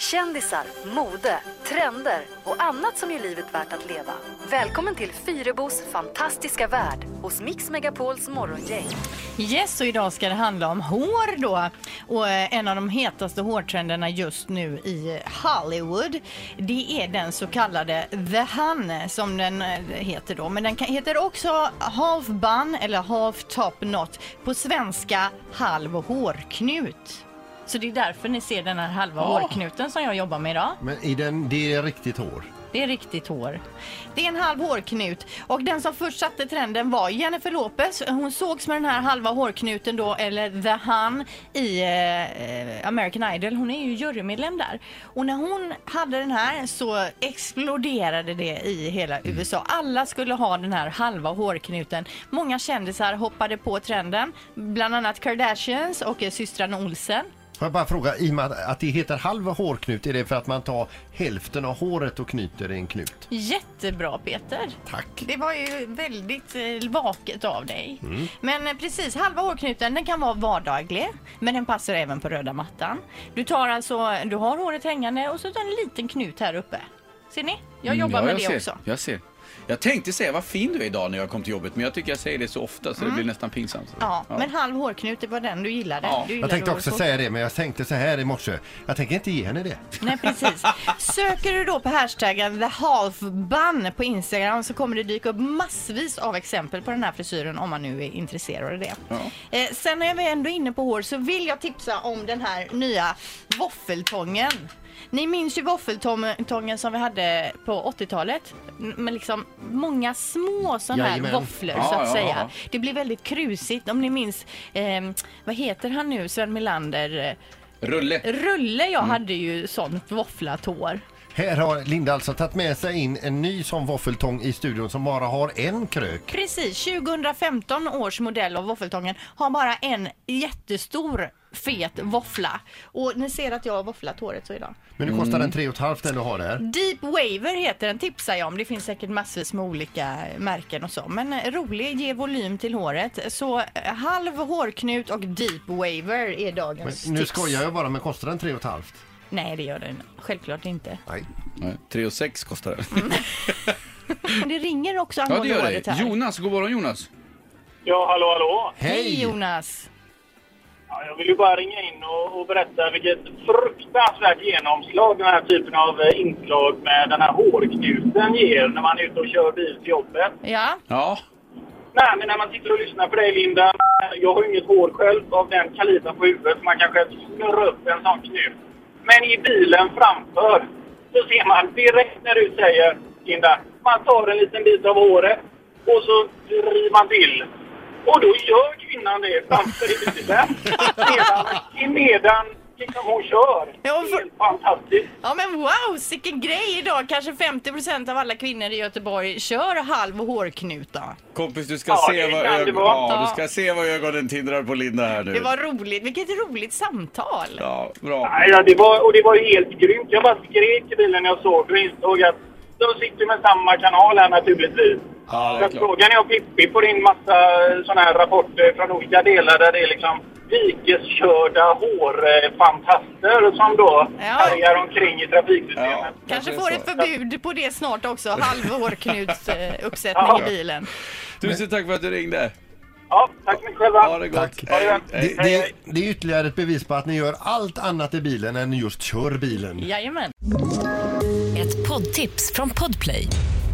Kändisar, mode, trender och annat som gör livet värt att leva. Välkommen till Fyrebos fantastiska värld hos Mix Megapols morgongäng. Yes, och idag ska det handla om hår då. Och eh, en av de hetaste hårtrenderna just nu i Hollywood, det är den så kallade The Hun som den eh, heter då. Men den kan, heter också half bun eller half top knot. På svenska halv hårknut. Så det är därför ni ser den här halva hårknuten som jag jobbar med idag. Men i den, det är riktigt hår. Det är riktigt hår. Det är en halv hårknut och den som först satte trenden var Jennifer Lopez. Hon sågs med den här halva hårknuten då, eller The Hun i eh, American Idol. Hon är ju jurymedlem där. Och när hon hade den här så exploderade det i hela USA. Alla skulle ha den här halva hårknuten. Många kändisar hoppade på trenden, bland annat Kardashians och eh, systrarna Olsen. Får jag bara fråga, i och med att det heter halv hårknut, är det för att man tar hälften av håret och knyter i en knut? Jättebra Peter. Tack. Det var ju väldigt eh, vaket av dig. Men eh, precis, halva hårknuten den kan vara vardaglig men den passar även på röda mattan. Du tar alltså, du har håret hängande och så tar en liten knut här uppe. Ser ni? Jag jobbar Mm, ja, med jag det ser, också. Jag ser. Jag tänkte säga vad fin du är idag när jag kom till jobbet men jag tycker jag säger det så ofta så det blir nästan pinsamt. Mm. Ja, men halv hårknut det var den du gillade. Ja. Du Jag gillade tänkte håret också så. säga det, men jag tänkte så här i morse. Jag tänker inte ge henne det. Nej, precis. Söker du då på hashtaggen the half bun på Instagram så kommer det dyka upp massvis av exempel på den här frisyren om man nu är intresserad av det. Ja. Eh, sen när jag är ändå inne på hår så vill jag tipsa om den här nya våffeltången. Ni minns ju våffeltången som vi hade på 80-talet med liksom många små sådana här Jajamän. våfflor Ja, så att ja, säga. ja. Det blir väldigt krusigt om ni minns, eh, vad heter han nu, Sven Melander? eh, Rulle. Rulle jag Mm. hade ju sånt våfflat hår. Här har Linda alltså tagit med sig in en ny sån våffeltång i studion som bara har en krök. Precis, 2015 års modell av våffeltången har bara en jättestor fet våffla. Och ni ser att jag har våfflat håret så idag. Men nu kostar den tre och ett halvt den du har där. Deep Waver heter den, tipsar jag om. Det finns säkert massvis med olika märken och så. Men eh, rolig, ger volym till håret. Så eh, halv hårknut och Deep Waver är Men dagens nu tips. skojar jag bara, men kostar den tre och ett halvt? Nej, det gör den självklart inte. Nej. Nej, 3 och 6 kostar det. Men det ringer också Ja det angående gör håret det. här. Jonas, god morgon Jonas. Ja, hallå, hallå. Hej Jonas! Ja, jag vill ju bara ringa in och, och berätta vilket fruktansvärt genomslag den här typen av eh, inslag med den här hårknuten ger när man är ute och kör bil till jobbet. Ja, Ja, Nej, men när man sitter och lyssnar på dig Linda, jag har ju inget hår själv av den kalibern på huvudet så man kanske snurrar upp en sån knut. Men i bilen framför så ser man direkt när du säger Linda, man tar en liten bit av håret och så driver man till. Och då gör kvinnan det framför i bilen medan, medan liksom hon kör. Ja, för- Helt fantastiskt. Ja men wow, vilken grej idag! Kanske 50% av alla kvinnor i Göteborg kör halv hårknuta. kompis du ska, Ja, se det vad, kan det ögon... vara. ja, du ska se vad ögonen tindrar på Linda här nu. Det var roligt, vilket roligt samtal! Ja, bra. Nej, ja, det var, och det var ju helt grymt. Jag bara skrek i bilen när jag såg och insåg att de sitter med samma kanal här naturligtvis. Ja, klart. frågan är om Pippi får in massa sådana här rapporter från olika delar där det är liksom dikeskörda hårfantaster som då Ja. härjar omkring i trafiksystemet. Ja, Kanske får ett förbud på det snart också, halv hårknuts eh, uppsättning Ja. i bilen. Tusen tack för att du ringde. Ja, tack så mycket själva. Ha det gott. Ha det. Det, det, det är ytterligare ett bevis på att ni gör allt annat i bilen än just kör bilen. Jajamän. Ett poddtips från Podplay.